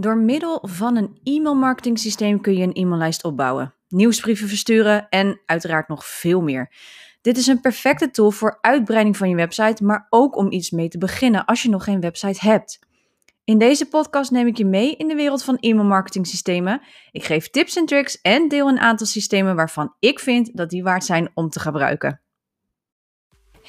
Door middel van een e-mailmarketing systeem kun je een e-maillijst opbouwen, nieuwsbrieven versturen en uiteraard nog veel meer. Dit is een perfecte tool voor uitbreiding van je website, maar ook om iets mee te beginnen als je nog geen website hebt. In deze podcast neem ik je mee in de wereld van e-mailmarketing systemen. Ik geef tips en tricks en deel een aantal systemen waarvan ik vind dat die waard zijn om te gebruiken.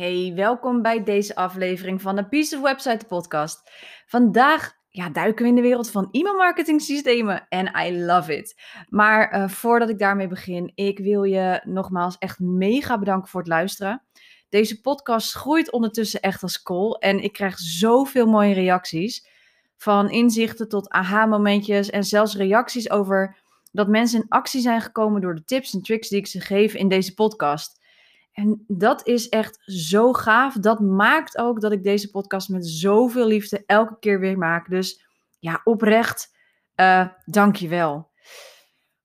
Hey, welkom bij deze aflevering van de Piece of Website podcast. Vandaag ja, duiken we in de wereld van e-mailmarketing systemen en I love it. Maar uh, voordat ik daarmee begin, ik wil je nogmaals echt mega bedanken voor het luisteren. Deze podcast groeit ondertussen echt als kool en ik krijg zoveel mooie reacties. Van inzichten tot aha-momentjes en zelfs reacties over dat mensen in actie zijn gekomen door de tips en tricks die ik ze geef in deze podcast. En dat is echt zo gaaf. Dat maakt ook dat ik deze podcast met zoveel liefde elke keer weer maak. Dus ja, oprecht, uh, dank je wel.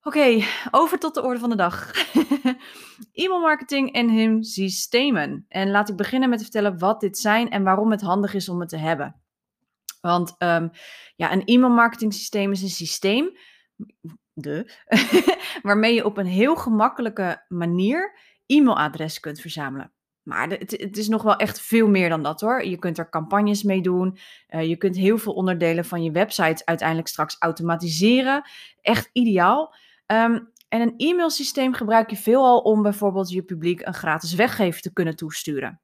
Oké, over tot de orde van de dag. E-mailmarketing en hun systemen. En laat ik beginnen met te vertellen wat dit zijn en waarom het handig is om het te hebben. Want um, ja, een e-mailmarketing systeem is een systeem de, waarmee je op een heel gemakkelijke manier e-mailadres kunt verzamelen. Maar het, het, is nog wel echt veel meer dan dat hoor. Je kunt er campagnes mee doen. Uh, je kunt heel veel onderdelen van je website uiteindelijk straks automatiseren. Echt ideaal. Um, en een e-mailsysteem gebruik je veelal om bijvoorbeeld je publiek een gratis weggever te kunnen toesturen.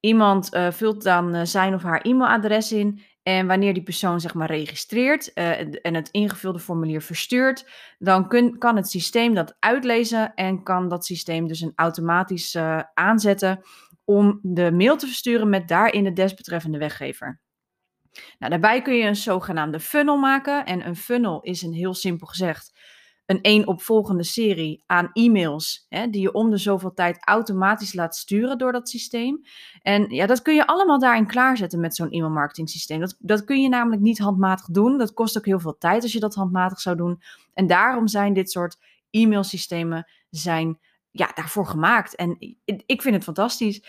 Iemand uh, vult dan uh, zijn of haar e-mailadres in en wanneer die persoon zeg maar registreert uh, en het ingevulde formulier verstuurt, dan kan het systeem dat uitlezen en kan dat systeem dus een automatisch uh, aanzetten om de mail te versturen met daarin de desbetreffende weggever. Nou, daarbij kun je een zogenaamde funnel maken en een funnel is een heel simpel gezegd een opvolgende serie aan e-mails, hè, die je om de zoveel tijd automatisch laat sturen door dat systeem. En ja, dat kun je allemaal daarin klaarzetten met zo'n e-mailmarketing systeem. Dat, dat kun je namelijk niet handmatig doen. Dat kost ook heel veel tijd als je dat handmatig zou doen. En daarom zijn dit soort e-mailsystemen zijn ja, daarvoor gemaakt. En ik vind het fantastisch.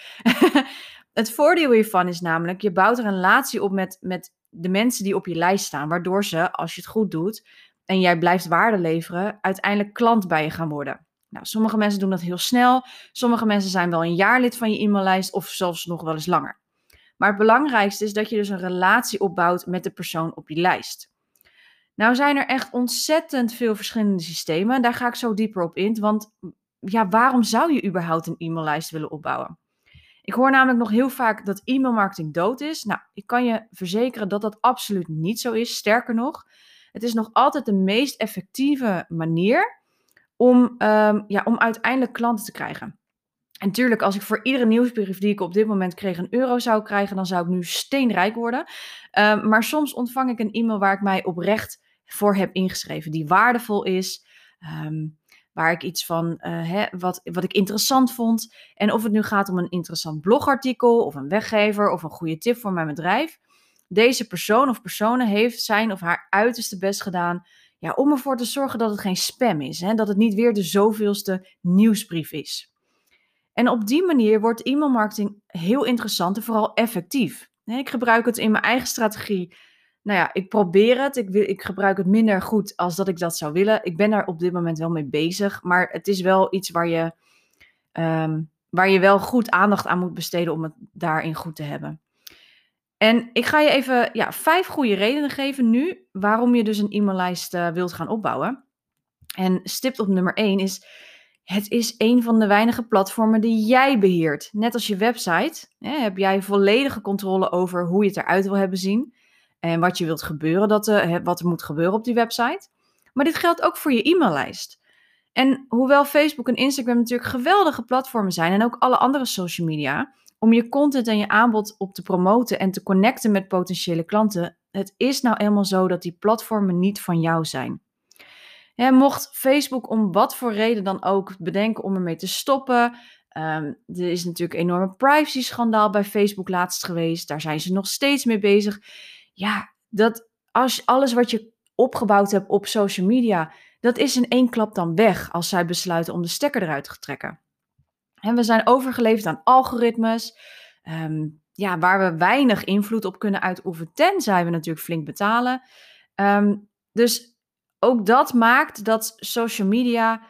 het voordeel hiervan is namelijk, je bouwt er een relatie op met, met de mensen die op je lijst staan, waardoor ze, als je het goed doet, en jij blijft waarde leveren, uiteindelijk klant bij je gaan worden. Nou, sommige mensen doen dat heel snel. Sommige mensen zijn wel een jaar lid van je e-maillijst of zelfs nog wel eens langer. Maar het belangrijkste is dat je dus een relatie opbouwt met de persoon op je lijst. Nou zijn er echt ontzettend veel verschillende systemen. Daar ga ik zo dieper op in. Want ja, waarom zou je überhaupt een e-maillijst willen opbouwen? Ik hoor namelijk nog heel vaak dat e-mailmarketing dood is. Nou, ik kan je verzekeren dat dat absoluut niet zo is. Sterker nog, het is nog altijd de meest effectieve manier om, um, ja, om uiteindelijk klanten te krijgen. En natuurlijk, als ik voor iedere nieuwsbrief die ik op dit moment kreeg een euro zou krijgen, dan zou ik nu steenrijk worden. Um, maar soms ontvang ik een e-mail waar ik mij oprecht voor heb ingeschreven, die waardevol is. Um, waar ik iets van, uh, hè, wat, wat ik interessant vond. En of het nu gaat om een interessant blogartikel of een weggever of een goede tip voor mijn bedrijf deze persoon of personen heeft zijn of haar uiterste best gedaan ja, om ervoor te zorgen dat het geen spam is. Hè? Dat het niet weer de zoveelste nieuwsbrief is. En op die manier wordt e-mailmarketing heel interessant en vooral effectief. Ik gebruik het in mijn eigen strategie. Nou ja, ik probeer het. Ik, wil, ik gebruik het minder goed als dat ik dat zou willen. Ik ben daar op dit moment wel mee bezig. Maar het is wel iets waar je, um, waar je wel goed aandacht aan moet besteden om het daarin goed te hebben. En ik ga je even ja, vijf goede redenen geven nu waarom je dus een e-maillijst uh, wilt gaan opbouwen. En stipt op nummer 1 is, het is een van de weinige platformen die jij beheert. Net als je website hè, heb jij volledige controle over hoe je het eruit wil hebben zien. En wat je wilt gebeuren, dat, uh, wat er moet gebeuren op die website. Maar dit geldt ook voor je e-maillijst. En hoewel Facebook en Instagram natuurlijk geweldige platformen zijn en ook alle andere social media, om je content en je aanbod op te promoten en te connecten met potentiële klanten. Het is nou eenmaal zo dat die platformen niet van jou zijn. Ja, mocht Facebook om wat voor reden dan ook bedenken om ermee te stoppen. Um, er is natuurlijk een enorme privacy-schandaal bij Facebook laatst geweest. Daar zijn ze nog steeds mee bezig. Ja, dat als alles wat je opgebouwd hebt op social media, dat is in één klap dan weg als zij besluiten om de stekker eruit te trekken. En we zijn overgeleverd aan algoritmes, um, ja, waar we weinig invloed op kunnen uitoefenen, tenzij we natuurlijk flink betalen. Um, dus ook dat maakt dat social media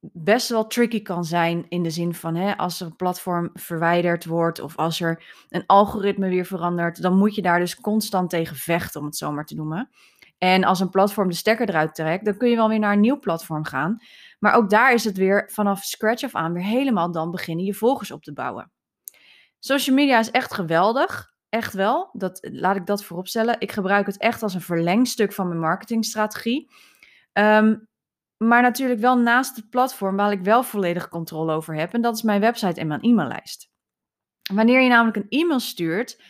best wel tricky kan zijn in de zin van hè, als er een platform verwijderd wordt of als er een algoritme weer verandert, dan moet je daar dus constant tegen vechten, om het zo maar te noemen. En als een platform de stekker eruit trekt, dan kun je wel weer naar een nieuw platform gaan. Maar ook daar is het weer vanaf scratch af aan weer helemaal dan beginnen je volgers op te bouwen. Social media is echt geweldig. Echt wel. Dat, laat ik dat vooropstellen. Ik gebruik het echt als een verlengstuk van mijn marketingstrategie. Um, maar natuurlijk wel naast het platform waar ik wel volledig controle over heb. En dat is mijn website en mijn e-maillijst. Wanneer je namelijk een e-mail stuurt,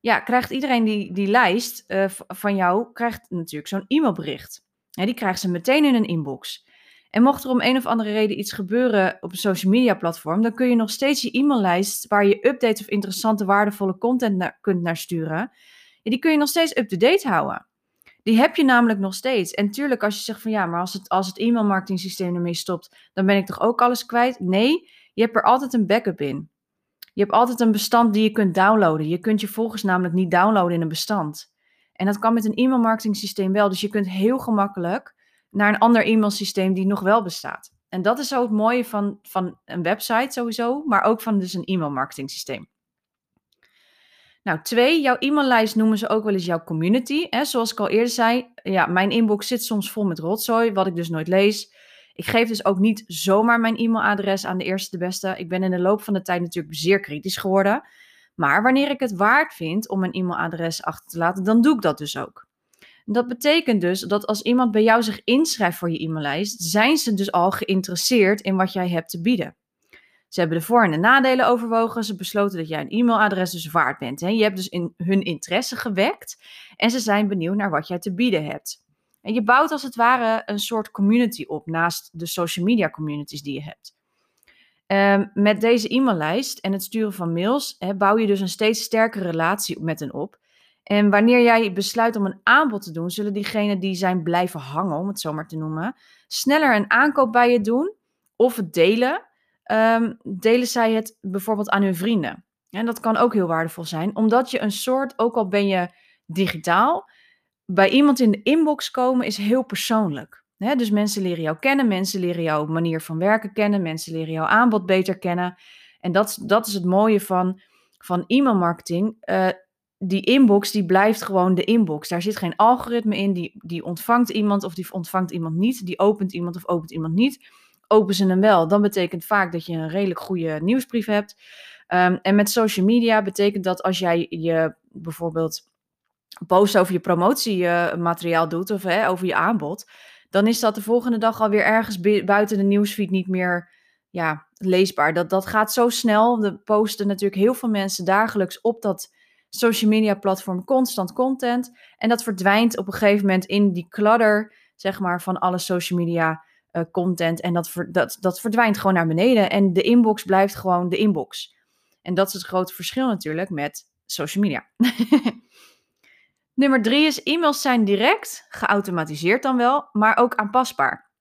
ja, krijgt iedereen die, die lijst uh, van jou, krijgt natuurlijk zo'n e-mailbericht. Ja, die krijgt ze meteen in een inbox. En mocht er om een of andere reden iets gebeuren op een social media platform, dan kun je nog steeds je e-maillijst waar je updates of interessante, waardevolle content naar, kunt naar sturen, ja, die kun je nog steeds up-to-date houden. Die heb je namelijk nog steeds. En tuurlijk, als je zegt van ja, maar als het, als het e-mailmarketing systeem ermee stopt, dan ben ik toch ook alles kwijt? Nee, je hebt er altijd een backup in. Je hebt altijd een bestand die je kunt downloaden. Je kunt je volgers namelijk niet downloaden in een bestand. En dat kan met een e-mailmarketing systeem wel. Dus je kunt heel gemakkelijk naar een ander e-mailsysteem die nog wel bestaat. En dat is zo het mooie van, van een website sowieso, maar ook van dus een e-mailmarketing systeem. Nou, twee, jouw e-maillijst noemen ze ook wel eens jouw community. Hè? Zoals ik al eerder zei, ja, mijn inbox zit soms vol met rotzooi, wat ik dus nooit lees. Ik geef dus ook niet zomaar mijn e-mailadres aan de eerste de beste. Ik ben in de loop van de tijd natuurlijk zeer kritisch geworden. Maar wanneer ik het waard vind om mijn e-mailadres achter te laten, dan doe ik dat dus ook. Dat betekent dus dat als iemand bij jou zich inschrijft voor je e-maillijst, zijn ze dus al geïnteresseerd in wat jij hebt te bieden. Ze hebben de voor- en de nadelen overwogen. Ze besloten dat jij een e-mailadres dus waard bent. Hè? Je hebt dus in hun interesse gewekt en ze zijn benieuwd naar wat jij te bieden hebt. En je bouwt als het ware een soort community op naast de social media communities die je hebt. Um, met deze e-maillijst en het sturen van mails bouw je dus een steeds sterkere relatie met hen op. En wanneer jij besluit om een aanbod te doen, zullen diegenen die zijn blijven hangen, om het zo maar te noemen, sneller een aankoop bij je doen of het delen um, delen zij het bijvoorbeeld aan hun vrienden. En dat kan ook heel waardevol zijn, omdat je een soort, ook al ben je digitaal, bij iemand in de inbox komen is heel persoonlijk. dus mensen leren jou kennen, mensen leren jouw manier van werken kennen, mensen leren jouw aanbod beter kennen. En dat, dat is het mooie van, van e-mailmarketing. Uh, die inbox die blijft gewoon de inbox. Daar zit geen algoritme in. Die, die ontvangt iemand of die ontvangt iemand niet. Die opent iemand of opent iemand niet open ze hem wel, dan betekent vaak dat je een redelijk goede nieuwsbrief hebt. Um, en met social media betekent dat als jij je bijvoorbeeld post over je promotiemateriaal doet of hè, over je aanbod, dan is dat de volgende dag alweer ergens buiten de nieuwsfeed niet meer ja, leesbaar. Dat, dat gaat zo snel. Er posten natuurlijk heel veel mensen dagelijks op dat social media platform constant content. En dat verdwijnt op een gegeven moment in die clutter, zeg maar, van alle social media uh, content. En dat, dat, dat verdwijnt gewoon naar beneden. En de inbox blijft gewoon de inbox. En dat is het grote verschil natuurlijk met social media. Nummer drie is e-mails zijn direct, geautomatiseerd dan wel, maar ook aanpasbaar.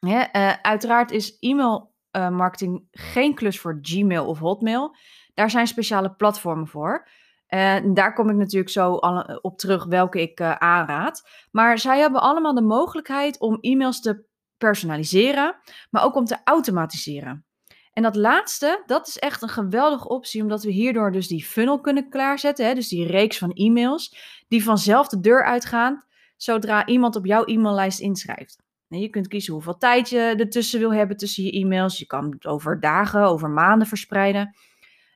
uh, uiteraard is e-mail uh, marketing geen klus voor Gmail of Hotmail. Daar zijn speciale platformen voor. En daar kom ik natuurlijk zo op terug welke ik aanraad. Maar zij hebben allemaal de mogelijkheid om e-mails te personaliseren, maar ook om te automatiseren. En dat laatste, dat is echt een geweldige optie, omdat we hierdoor dus die funnel kunnen klaarzetten, hè, dus die reeks van e-mails, die vanzelf de deur uitgaan zodra iemand op jouw e-maillijst inschrijft. En je kunt kiezen hoeveel tijd je ertussen wil hebben tussen je e-mails. Je kan het over dagen, over maanden verspreiden.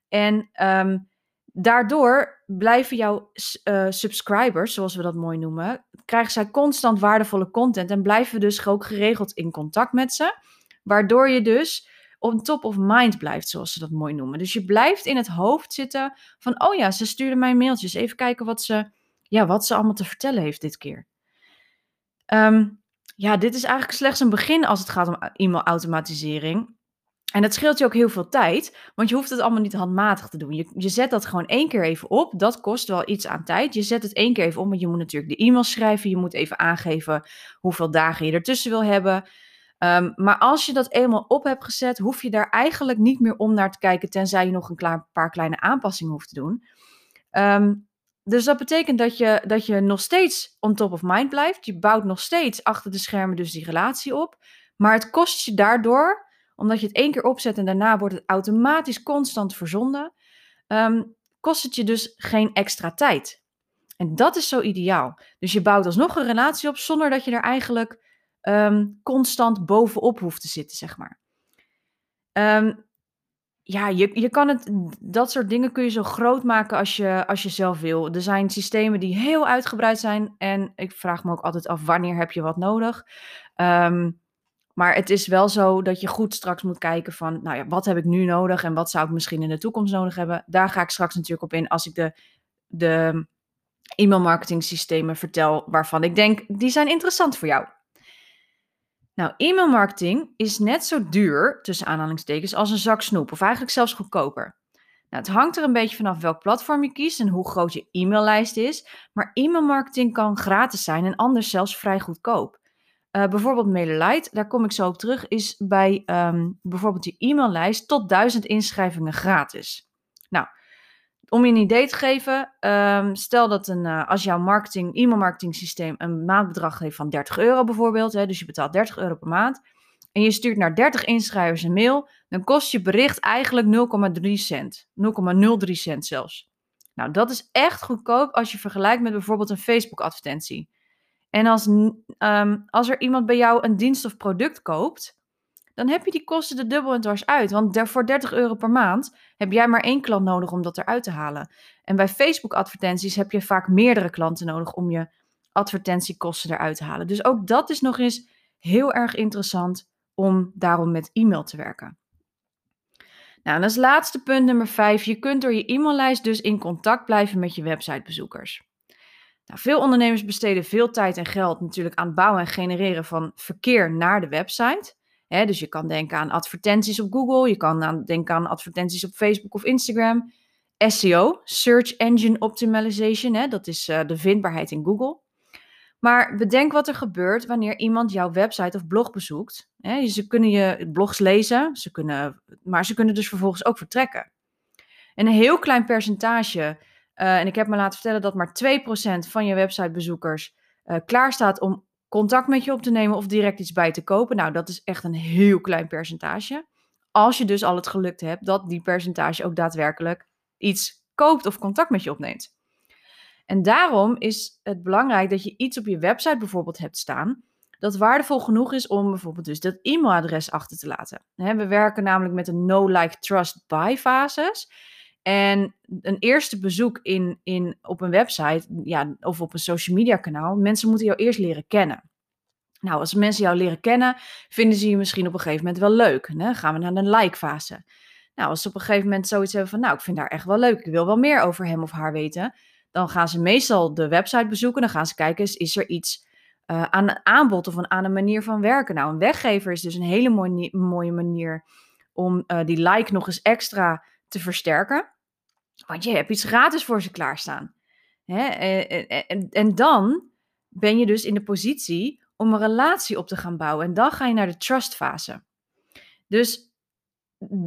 En um, Daardoor blijven jouw uh, subscribers, zoals we dat mooi noemen, krijgen zij constant waardevolle content en blijven dus ook geregeld in contact met ze. Waardoor je dus on top of mind blijft, zoals ze dat mooi noemen. Dus je blijft in het hoofd zitten van, oh ja, ze stuurde mij mailtjes. Even kijken wat ze, ja, wat ze allemaal te vertellen heeft dit keer. Ehm, ja, dit is eigenlijk slechts een begin als het gaat om e-mailautomatisering. En dat scheelt je ook heel veel tijd, want je hoeft het allemaal niet handmatig te doen. Je, je zet dat gewoon één keer even op. Dat kost wel iets aan tijd. Je zet het één keer even op, want je moet natuurlijk de e-mails schrijven. Je moet even aangeven hoeveel dagen je ertussen wil hebben. Ehm, maar als je dat eenmaal op hebt gezet, hoef je daar eigenlijk niet meer om naar te kijken, tenzij je nog een paar kleine aanpassingen hoeft te doen. Ehm, dus dat betekent dat je, dat je nog steeds on top of mind blijft. Je bouwt nog steeds achter de schermen dus die relatie op. Maar het kost je daardoor omdat je het één keer opzet en daarna wordt het automatisch constant verzonden, ehm, kost het je dus geen extra tijd. En dat is zo ideaal. Dus je bouwt alsnog een relatie op zonder dat je er eigenlijk ehm, constant bovenop hoeft te zitten, zeg maar. Ehm, ja, je, je kan het, dat soort dingen kun je zo groot maken als je, als je zelf wil. Er zijn systemen die heel uitgebreid zijn en ik vraag me ook altijd af wanneer heb je wat nodig. Um, maar het is wel zo dat je goed straks moet kijken van, nou ja, wat heb ik nu nodig en wat zou ik misschien in de toekomst nodig hebben. Daar ga ik straks natuurlijk op in als ik de, de e-mail marketing systemen vertel waarvan ik denk, die zijn interessant voor jou. Nou, e-mail marketing is net zo duur, tussen aanhalingstekens, als een zak snoep. Of eigenlijk zelfs goedkoper. Nou, het hangt er een beetje vanaf welk platform je kiest en hoe groot je e-maillijst is. Maar e-mail marketing kan gratis zijn en anders zelfs vrij goedkoop. Uh, bijvoorbeeld MailerLite, daar kom ik zo op terug, is bij um, bijvoorbeeld je e-maillijst tot 1000 inschrijvingen gratis. Nou, om je een idee te geven, um, stel dat een, uh, als jouw marketing, e-mailmarketing systeem een maandbedrag heeft van 30 euro bijvoorbeeld, hè, dus je betaalt 30 euro per maand, en je stuurt naar 30 inschrijvers een mail, dan kost je bericht eigenlijk 0,3 cent. 0,03 cent zelfs. Nou, dat is echt goedkoop als je vergelijkt met bijvoorbeeld een Facebook-advertentie. En als, ehm, als er iemand bij jou een dienst of product koopt, dan heb je die kosten er dubbel en dwars uit. Want voor 30 euro per maand heb jij maar één klant nodig om dat eruit te halen. En bij Facebook-advertenties heb je vaak meerdere klanten nodig om je advertentiekosten eruit te halen. Dus ook dat is nog eens heel erg interessant om daarom met e-mail te werken. Nou, en als laatste punt nummer 5. Je kunt door je e-maillijst dus in contact blijven met je websitebezoekers. Nou, veel ondernemers besteden veel tijd en geld natuurlijk aan het bouwen en genereren van verkeer naar de website. dus je kan denken aan advertenties op Google, je kan aan, denken aan advertenties op Facebook of Instagram. SEO, Search Engine Optimization, dat is uh, de vindbaarheid in Google. Maar bedenk wat er gebeurt wanneer iemand jouw website of blog bezoekt. ze kunnen je blogs lezen, ze kunnen, maar ze kunnen dus vervolgens ook vertrekken. En een heel klein percentage uh, en ik heb me laten vertellen dat maar 2% van je websitebezoekers uh, klaar staat om contact met je op te nemen of direct iets bij te kopen. Nou, dat is echt een heel klein percentage. Als je dus al het gelukt hebt dat die percentage ook daadwerkelijk iets koopt of contact met je opneemt. En daarom is het belangrijk dat je iets op je website bijvoorbeeld hebt staan dat waardevol genoeg is om bijvoorbeeld dus dat e-mailadres achter te laten. We werken namelijk met een no, like, trust, buy fases. En een eerste bezoek in, in, op een website ja, of op een social media kanaal, mensen moeten jou eerst leren kennen. Nou, als mensen jou leren kennen, vinden ze je misschien op een gegeven moment wel leuk. Hè? Gaan we naar de like-fase. Nou, als ze op een gegeven moment zoiets hebben van, nou, ik vind haar echt wel leuk, ik wil wel meer over hem of haar weten, dan gaan ze meestal de website bezoeken. Dan gaan ze kijken, is, er iets uh, aan een aanbod of aan een manier van werken? Nou, een weggever is dus een hele mooie, mooie manier om uh, die like nog eens extra te versterken. Want je hebt iets gratis voor ze klaarstaan. Hè? En, en, en dan ben je dus in de positie om een relatie op te gaan bouwen. En dan ga je naar de trustfase. Dus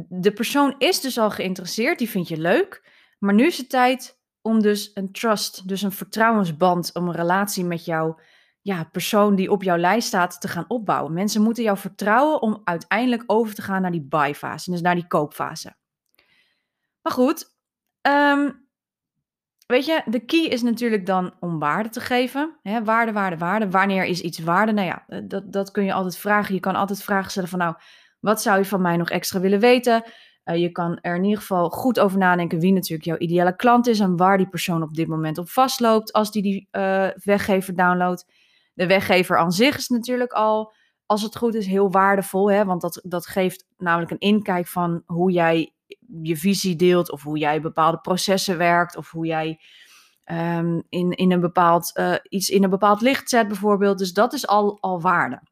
de persoon is dus al geïnteresseerd, die vind je leuk. Maar nu is het tijd om dus een trust, dus een vertrouwensband, om een relatie met jouw ja, persoon die op jouw lijst staat te gaan opbouwen. Mensen moeten jou vertrouwen om uiteindelijk over te gaan naar die buy-fase, dus naar die koopfase. Maar goed, um, weet je, de key is natuurlijk dan om waarde te geven. Hè? Waarde, waarde, waarde. Wanneer is iets waarde? Nou ja, eh, dat, dat kun je altijd vragen. Je kan altijd vragen stellen van nou, wat zou je van mij nog extra willen weten? Uh, je kan er in ieder geval goed over nadenken wie natuurlijk jouw ideale klant is en waar die persoon op dit moment op vastloopt als die die uh, weggever downloadt. De weggever aan zich is natuurlijk al als het goed is, heel waardevol. Hè? Want dat, dat geeft namelijk een inkijk van hoe jij je visie deelt, of hoe jij bepaalde processen werkt, of hoe jij um, in, in een bepaald, uh, iets in een bepaald licht zet, bijvoorbeeld. Dus dat is al, al waarde.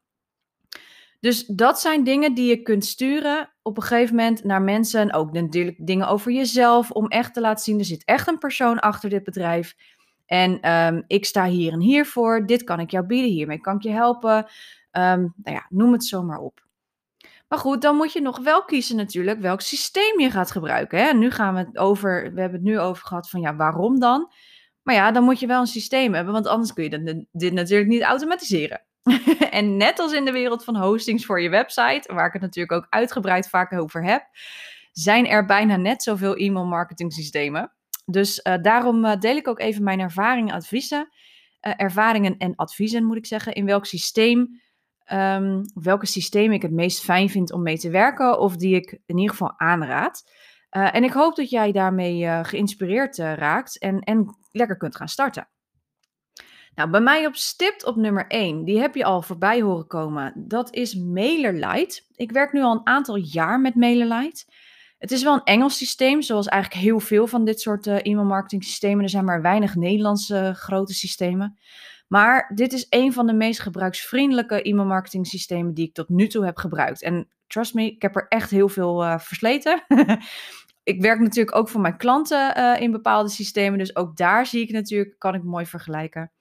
Dus dat zijn dingen die je kunt sturen op een gegeven moment naar mensen. Ook natuurlijk dingen over jezelf. Om echt te laten zien, er zit echt een persoon achter dit bedrijf. En um, ik sta hier en hier voor. Dit kan ik jou bieden. Hiermee kan ik je helpen. Um, nou ja, noem het zomaar op. Maar goed, dan moet je nog wel kiezen natuurlijk welk systeem je gaat gebruiken. Hè? Nu gaan we het over, we hebben het nu over gehad van ja, waarom dan? Maar ja, dan moet je wel een systeem hebben, want anders kun je dit natuurlijk niet automatiseren. en net als in de wereld van hostings voor je website, waar ik het natuurlijk ook uitgebreid vaak over heb, zijn er bijna net zoveel e-mail marketing systemen. Dus uh, daarom uh, deel ik ook even mijn ervaringen, adviezen, uh, ervaringen en adviezen moet ik zeggen, in welk systeem, um, welke systeem ik het meest fijn vind om mee te werken of die ik in ieder geval aanraad. en ik hoop dat jij daarmee geïnspireerd raakt en, en lekker kunt gaan starten. Nou, bij mij op stipt op nummer 1, die heb je al voorbij horen komen. Dat is MailerLite. Ik werk nu al een aantal jaar met MailerLite. Het is wel een Engels systeem, zoals eigenlijk heel veel van dit soort uh, e-mail marketing systemen. Er zijn maar weinig Nederlandse grote systemen. Maar dit is een van de meest gebruiksvriendelijke e-mail marketing systemen die ik tot nu toe heb gebruikt. En trust me, ik heb er echt heel veel uh, versleten. ik werk natuurlijk ook voor mijn klanten uh, in bepaalde systemen. Dus ook daar zie ik natuurlijk, kan ik mooi vergelijken.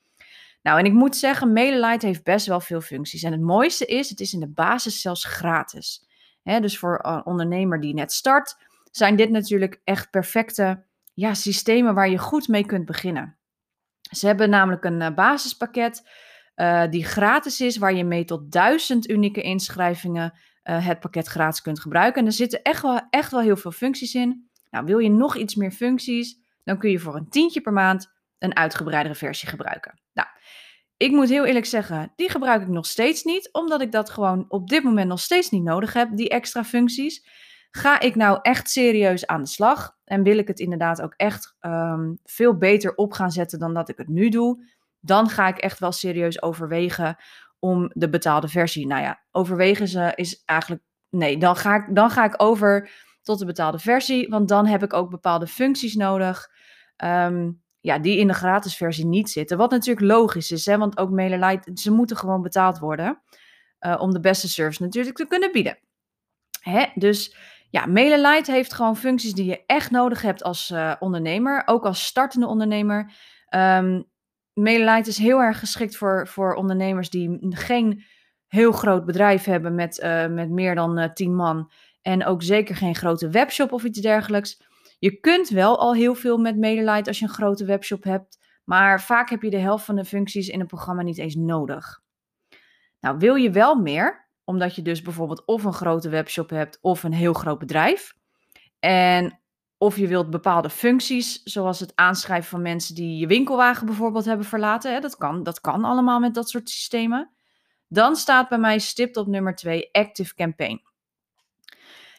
Nou, en ik moet zeggen, MailerLite heeft best wel veel functies. En het mooiste is, het is in de basis zelfs gratis. Dus voor een ondernemer die net start, zijn dit natuurlijk echt perfecte ja, systemen waar je goed mee kunt beginnen. Ze hebben namelijk een uh, basispakket uh, die gratis is, waar je mee tot duizend unieke inschrijvingen uh, het pakket gratis kunt gebruiken. En er zitten echt wel, echt wel heel veel functies in. Nou, wil je nog iets meer functies, dan kun je voor een tientje per maand een uitgebreidere versie gebruiken. Nou, ik moet heel eerlijk zeggen, die gebruik ik nog steeds niet, omdat ik dat gewoon op dit moment nog steeds niet nodig heb, die extra functies. Ga ik nou echt serieus aan de slag en wil ik het inderdaad ook echt um, veel beter op gaan zetten dan dat ik het nu doe, dan ga ik echt wel serieus overwegen om de betaalde versie. Nou ja, overwegen ze is eigenlijk. Nee, dan ga ik, dan ga ik over tot de betaalde versie. Want dan heb ik ook bepaalde functies nodig. Um, ja, die in de gratis versie niet zitten. Wat natuurlijk logisch is, hè, want ook MailerLite, ze moeten gewoon betaald worden. Uh, om de beste service natuurlijk te kunnen bieden. Hè? Dus ja, MailerLite heeft gewoon functies die je echt nodig hebt als uh, ondernemer. Ook als startende ondernemer. Um, MailerLite is heel erg geschikt voor, voor ondernemers die geen heel groot bedrijf hebben met, uh, met meer dan uh, 10 man. En ook zeker geen grote webshop of iets dergelijks. Je kunt wel al heel veel met MailerLite als je een grote webshop hebt. Maar vaak heb je de helft van de functies in een programma niet eens nodig. Nou, wil je wel meer, omdat je dus bijvoorbeeld of een grote webshop hebt of een heel groot bedrijf. En of je wilt bepaalde functies, zoals het aanschrijven van mensen die je winkelwagen bijvoorbeeld hebben verlaten. Hè, dat, kan, dat kan allemaal met dat soort systemen. Dan staat bij mij stipt op nummer 2 Active Campaign.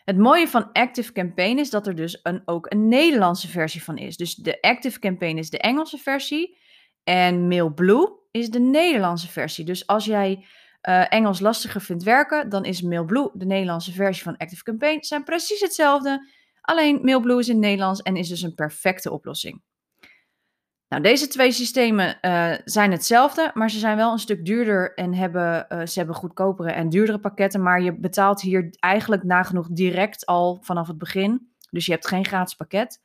Het mooie van Active Campaign is dat er dus een, ook een Nederlandse versie van is. Dus de Active Campaign is de Engelse versie en MailBlue is de Nederlandse versie. Dus als jij uh, Engels lastiger vindt werken, dan is MailBlue de Nederlandse versie van Active Campaign. Ze zijn precies hetzelfde. Alleen MailBlue is in het Nederlands en is dus een perfecte oplossing. Nou, deze twee systemen uh, zijn hetzelfde, maar ze zijn wel een stuk duurder en hebben, uh, ze hebben goedkopere en duurdere pakketten. Maar je betaalt hier eigenlijk nagenoeg direct al vanaf het begin. Dus je hebt geen gratis pakket.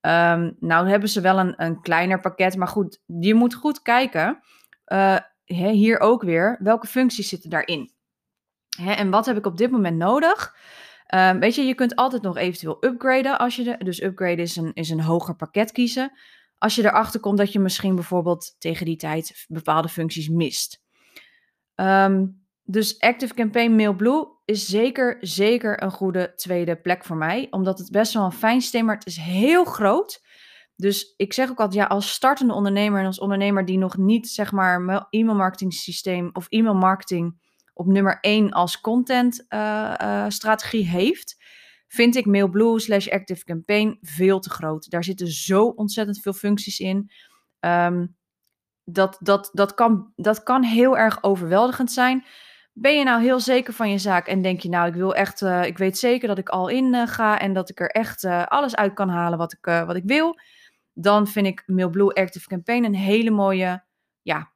Um, nou hebben ze wel een, een kleiner pakket, maar goed, je moet goed kijken. Hier ook weer, welke functies zitten daarin? Hè, en wat heb ik op dit moment nodig? Um, weet je, je kunt altijd nog eventueel upgraden als je de, dus upgraden is een, is een hoger pakket kiezen. Als je erachter komt dat je misschien bijvoorbeeld tegen die tijd bepaalde functies mist. Um, dus Active Campaign MailBlue is zeker, zeker een goede tweede plek voor mij. Omdat het best wel een fijn systeem, maar het is heel groot. Dus ik zeg ook altijd, ja, als startende ondernemer en als ondernemer die nog niet, zeg maar, e-mail marketing systeem of e-mail marketing op nummer 1 als content uh, uh, strategie heeft, vind ik MailBlue slash Active Campaign veel te groot. Daar zitten zo ontzettend veel functies in. Um, dat, dat, dat, kan, dat kan heel erg overweldigend zijn. Ben je nou heel zeker van je zaak en denk je nou, ik wil echt, uh, ik weet zeker dat ik al in uh, ga en dat ik er echt uh, alles uit kan halen wat ik, wat ik wil, dan vind ik MailBlue Active Campaign een hele mooie ja,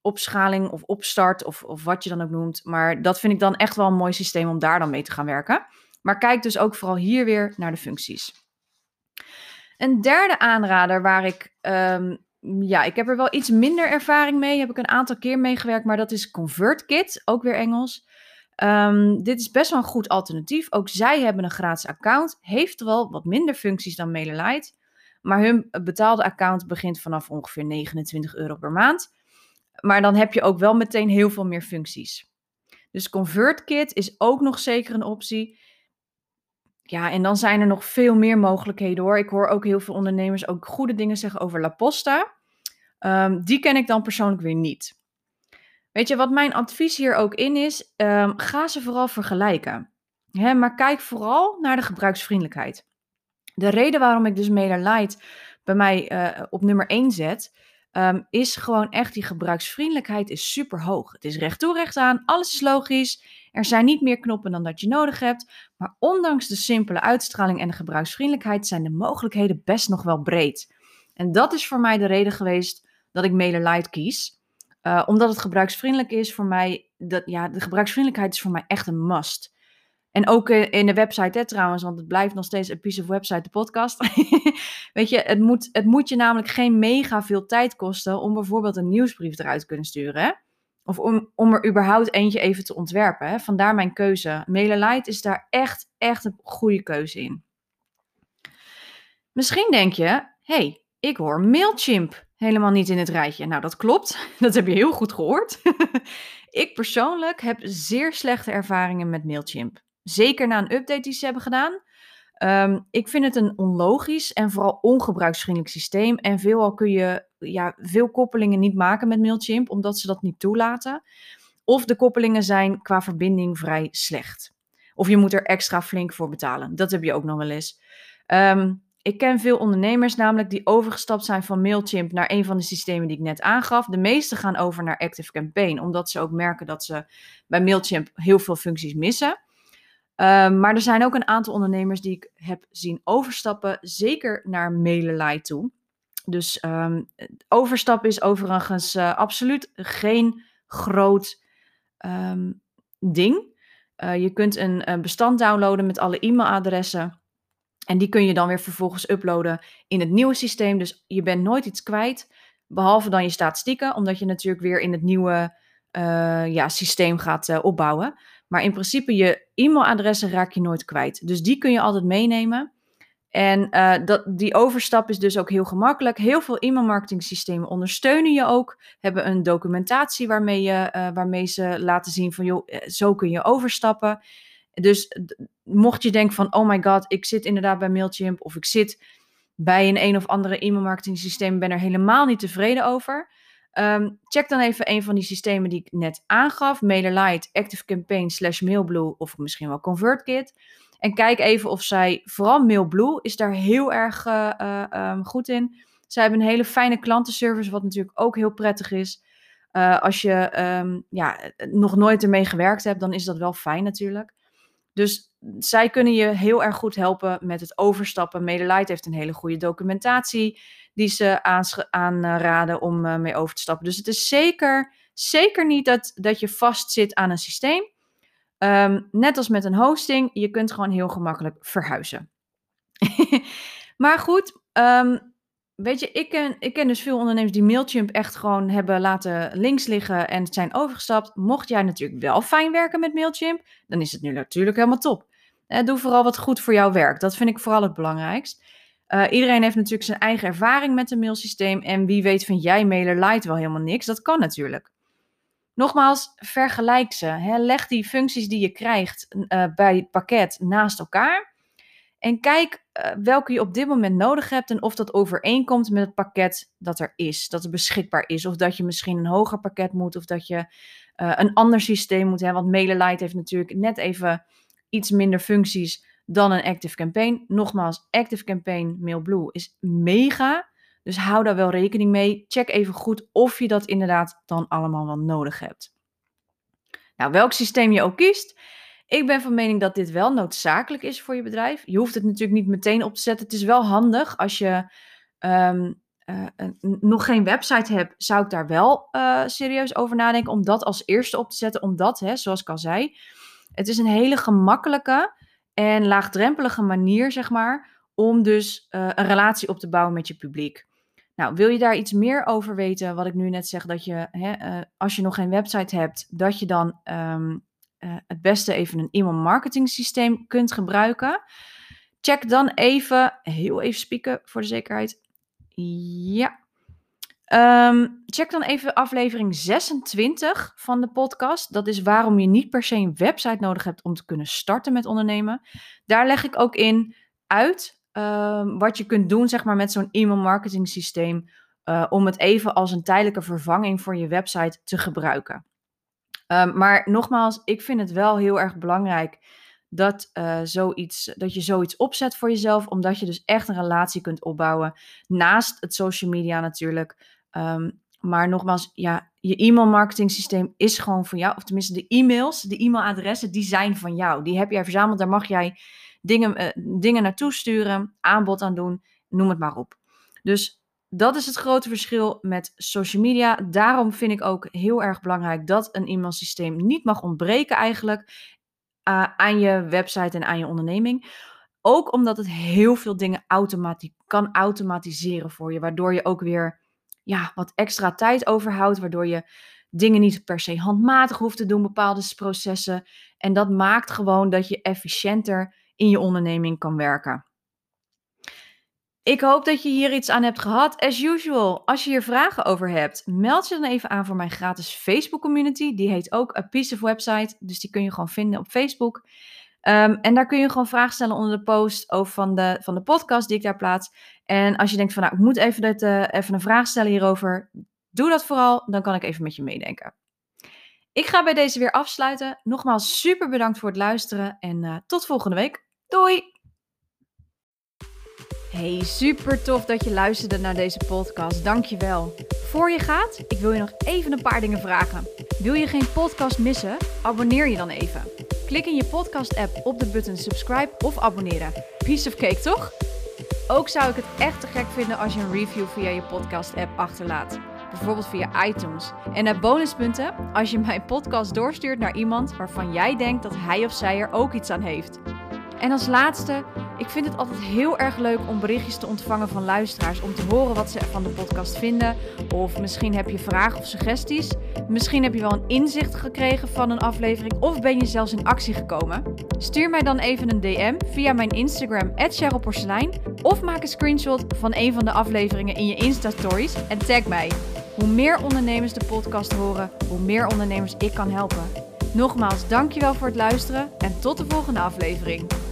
opschaling of opstart of, of wat je dan ook noemt. Maar dat vind ik dan echt wel een mooi systeem om daar dan mee te gaan werken. Maar kijk dus ook vooral hier weer naar de functies. Een derde aanrader waar ik, um, ja, ik heb er wel iets minder ervaring mee, heb ik een aantal keer meegewerkt, maar dat is ConvertKit, ook weer Engels. Um, dit is best wel een goed alternatief. Ook zij hebben een gratis account, heeft wel wat minder functies dan MailerLite, maar hun betaalde account begint vanaf ongeveer 29 euro per maand. Maar dan heb je ook wel meteen heel veel meer functies. Dus ConvertKit is ook nog zeker een optie. Ja, en dan zijn er nog veel meer mogelijkheden hoor. Ik hoor ook heel veel ondernemers ook goede dingen zeggen over La Posta. Um, die ken ik dan persoonlijk weer niet. Weet je wat mijn advies hier ook in is? Um, ga ze vooral vergelijken. Maar kijk vooral naar de gebruiksvriendelijkheid. De reden waarom ik dus MailerLite bij mij uh, op nummer 1 zet, um, is gewoon echt die gebruiksvriendelijkheid is super hoog. Het is recht toe, recht aan, alles is logisch. Er zijn niet meer knoppen dan dat je nodig hebt. Maar ondanks de simpele uitstraling en de gebruiksvriendelijkheid zijn de mogelijkheden best nog wel breed. En dat is voor mij de reden geweest dat ik MailerLite kies. Uh, omdat het gebruiksvriendelijk is voor mij. Dat, ja, de gebruiksvriendelijkheid is voor mij echt een must. En ook in de website hè, trouwens, want het blijft nog steeds een piece of website, de podcast. Weet je, het moet, het moet je namelijk geen mega veel tijd kosten om bijvoorbeeld een nieuwsbrief eruit te kunnen sturen. Hè? Of om, om er überhaupt eentje even te ontwerpen. Hè? Vandaar mijn keuze. MailerLite is daar echt, echt een goede keuze in. Misschien denk je, hey, ik hoor Mailchimp helemaal niet in het rijtje. Nou, dat klopt. Dat heb je heel goed gehoord. ik persoonlijk heb zeer slechte ervaringen met Mailchimp. Zeker na een update die ze hebben gedaan. Um, ik vind het een onlogisch en vooral ongebruiksvriendelijk systeem. En veelal kun je ja, veel koppelingen niet maken met Mailchimp, omdat ze dat niet toelaten. Of de koppelingen zijn qua verbinding vrij slecht. Of je moet er extra flink voor betalen. Dat heb je ook nog wel eens. Um, ik ken veel ondernemers namelijk die overgestapt zijn van Mailchimp naar een van de systemen die ik net aangaf. De meeste gaan over naar ActiveCampaign, omdat ze ook merken dat ze bij Mailchimp heel veel functies missen. Um, maar er zijn ook een aantal ondernemers die ik heb zien overstappen, zeker naar MailerLite toe. Dus um, overstappen is overigens uh, absoluut geen groot um, ding. Uh, je kunt een, bestand downloaden met alle e-mailadressen. En die kun je dan weer vervolgens uploaden in het nieuwe systeem. Dus je bent nooit iets kwijt, behalve dan je statistieken, omdat je natuurlijk weer in het nieuwe uh, ja, systeem gaat opbouwen. Maar in principe, je e-mailadressen raak je nooit kwijt. Dus die kun je altijd meenemen. En uh, dat, die overstap is dus ook heel gemakkelijk. Heel veel e-mailmarketing systemen ondersteunen je ook. Hebben een documentatie waarmee, je, uh, waarmee ze laten zien van joh, eh, zo kun je overstappen. Dus mocht je denken van oh my god, ik zit inderdaad bij Mailchimp of ik zit bij een een of andere e-mailmarketing systeem, ben er helemaal niet tevreden over. Um, check dan even een van die systemen die ik net aangaf. MailerLite, ActiveCampaign slash Mailblue of misschien wel ConvertKit. En kijk even of zij, vooral Mailblue, is daar heel erg uh, uh, um, goed in. Zij hebben een hele fijne klantenservice, wat natuurlijk ook heel prettig is. Uh, als je um, ja, nog nooit ermee gewerkt hebt, dan is dat wel fijn natuurlijk. Dus zij kunnen je heel erg goed helpen met het overstappen. MailerLite heeft een hele goede documentatie die ze aanraden om uh, mee over te stappen. Dus het is zeker, zeker niet dat, dat je vast zit aan een systeem. Um, net als met een hosting, je kunt gewoon heel gemakkelijk verhuizen. maar goed, um, weet je, ik ken, ik ken dus veel ondernemers die Mailchimp echt gewoon hebben laten links liggen en zijn overgestapt. Mocht jij natuurlijk wel fijn werken met Mailchimp, dan is het nu natuurlijk helemaal top. Doe vooral wat goed voor jou werkt. Dat vind ik vooral het belangrijkst. Uh, iedereen heeft natuurlijk zijn eigen ervaring met een mailsysteem. En wie weet vind jij MailerLite wel helemaal niks. Dat kan natuurlijk. Nogmaals, vergelijk ze. Hè. Leg die functies die je krijgt uh, bij het pakket naast elkaar. En kijk uh, welke je op dit moment nodig hebt en of dat overeenkomt met het pakket dat er is, dat er beschikbaar is. Of dat je misschien een hoger pakket moet, of dat je een ander systeem moet hebben. Want MailerLite heeft natuurlijk net even iets minder functies dan een Active Campaign. Nogmaals, Active Campaign MailBlue is mega. Dus hou daar wel rekening mee. Check even goed of je dat inderdaad dan allemaal wel nodig hebt. Nou, welk systeem je ook kiest, ik ben van mening dat dit wel noodzakelijk is voor je bedrijf. Je hoeft het natuurlijk niet meteen op te zetten. Het is wel handig als je ehm, uh, nog geen website hebt, zou ik daar wel uh, serieus over nadenken om dat als eerste op te zetten. Omdat, hè, zoals ik al zei, het is een hele gemakkelijke en laagdrempelige manier, zeg maar, om dus uh, een relatie op te bouwen met je publiek. Nou, wil je daar iets meer over weten, wat ik nu net zeg, dat je, hè, als je nog geen website hebt, dat je dan um, het beste even een e-mail marketing systeem kunt gebruiken. Check dan even, heel even spieken voor de zekerheid, ja. Ehm, check dan even aflevering 26 van de podcast. Dat is waarom je niet per se een website nodig hebt om te kunnen starten met ondernemen. Daar leg ik ook in uit ehm, wat je kunt doen zeg maar, met zo'n e-mail marketing systeem. Uh, om het even als een tijdelijke vervanging voor je website te gebruiken. Um, maar nogmaals, ik vind het wel heel erg belangrijk dat, uh, zoiets, dat je zoiets opzet voor jezelf, omdat je dus echt een relatie kunt opbouwen. Naast het social media natuurlijk. Um, maar nogmaals, ja, je e-mail marketing systeem is gewoon van jou. Of tenminste, de e-mails, de e-mailadressen, die zijn van jou. Die heb jij verzameld. Daar mag jij dingen, uh, dingen naartoe sturen, aanbod aan doen, noem het maar op. Dus dat is het grote verschil met social media. Daarom vind ik ook heel erg belangrijk dat een e-mailsysteem niet mag ontbreken eigenlijk aan je website en aan je onderneming. Ook omdat het heel veel dingen kan automatiseren voor je, waardoor je ook weer ja, wat extra tijd overhoudt, waardoor je dingen niet per se handmatig hoeft te doen, bepaalde processen. En dat maakt gewoon dat je efficiënter in je onderneming kan werken. Ik hoop dat je hier iets aan hebt gehad. As usual, als je hier vragen over hebt, meld je dan even aan voor mijn gratis Facebook community. Die heet ook A Piece of Website, dus die kun je gewoon vinden op Facebook. Um, en daar kun je gewoon vragen stellen onder de post over van de, van de podcast die ik daar plaats. En als je denkt van nou, ik moet even, dit, uh, even een vraag stellen hierover, doe dat vooral, dan kan ik even met je meedenken. Ik ga bij deze weer afsluiten. Nogmaals super bedankt voor het luisteren en uh, tot volgende week. Doei! Hey, super tof dat je luisterde naar deze podcast. Dankjewel. Voor je gaat, ik wil je nog even een paar dingen vragen. Wil je geen podcast missen? Abonneer je dan even. Klik in je podcast-app op de button subscribe of abonneren. Piece of cake, toch? Ook zou ik het echt te gek vinden als je een review via je podcast-app achterlaat. Bijvoorbeeld via iTunes. En naar bonuspunten als je mijn podcast doorstuurt naar iemand waarvan jij denkt dat hij of zij er ook iets aan heeft. En als laatste, ik vind het altijd heel erg leuk om berichtjes te ontvangen van luisteraars. Om te horen wat ze van de podcast vinden. Of misschien heb je vragen of suggesties. Misschien heb je wel een inzicht gekregen van een aflevering. Of ben je zelfs in actie gekomen. Stuur mij dan even een DM via mijn Instagram, Porselein. Of maak een screenshot van een van de afleveringen in je Insta-stories en tag mij. Hoe meer ondernemers de podcast horen, hoe meer ondernemers ik kan helpen. Nogmaals, dankjewel voor het luisteren en tot de volgende aflevering.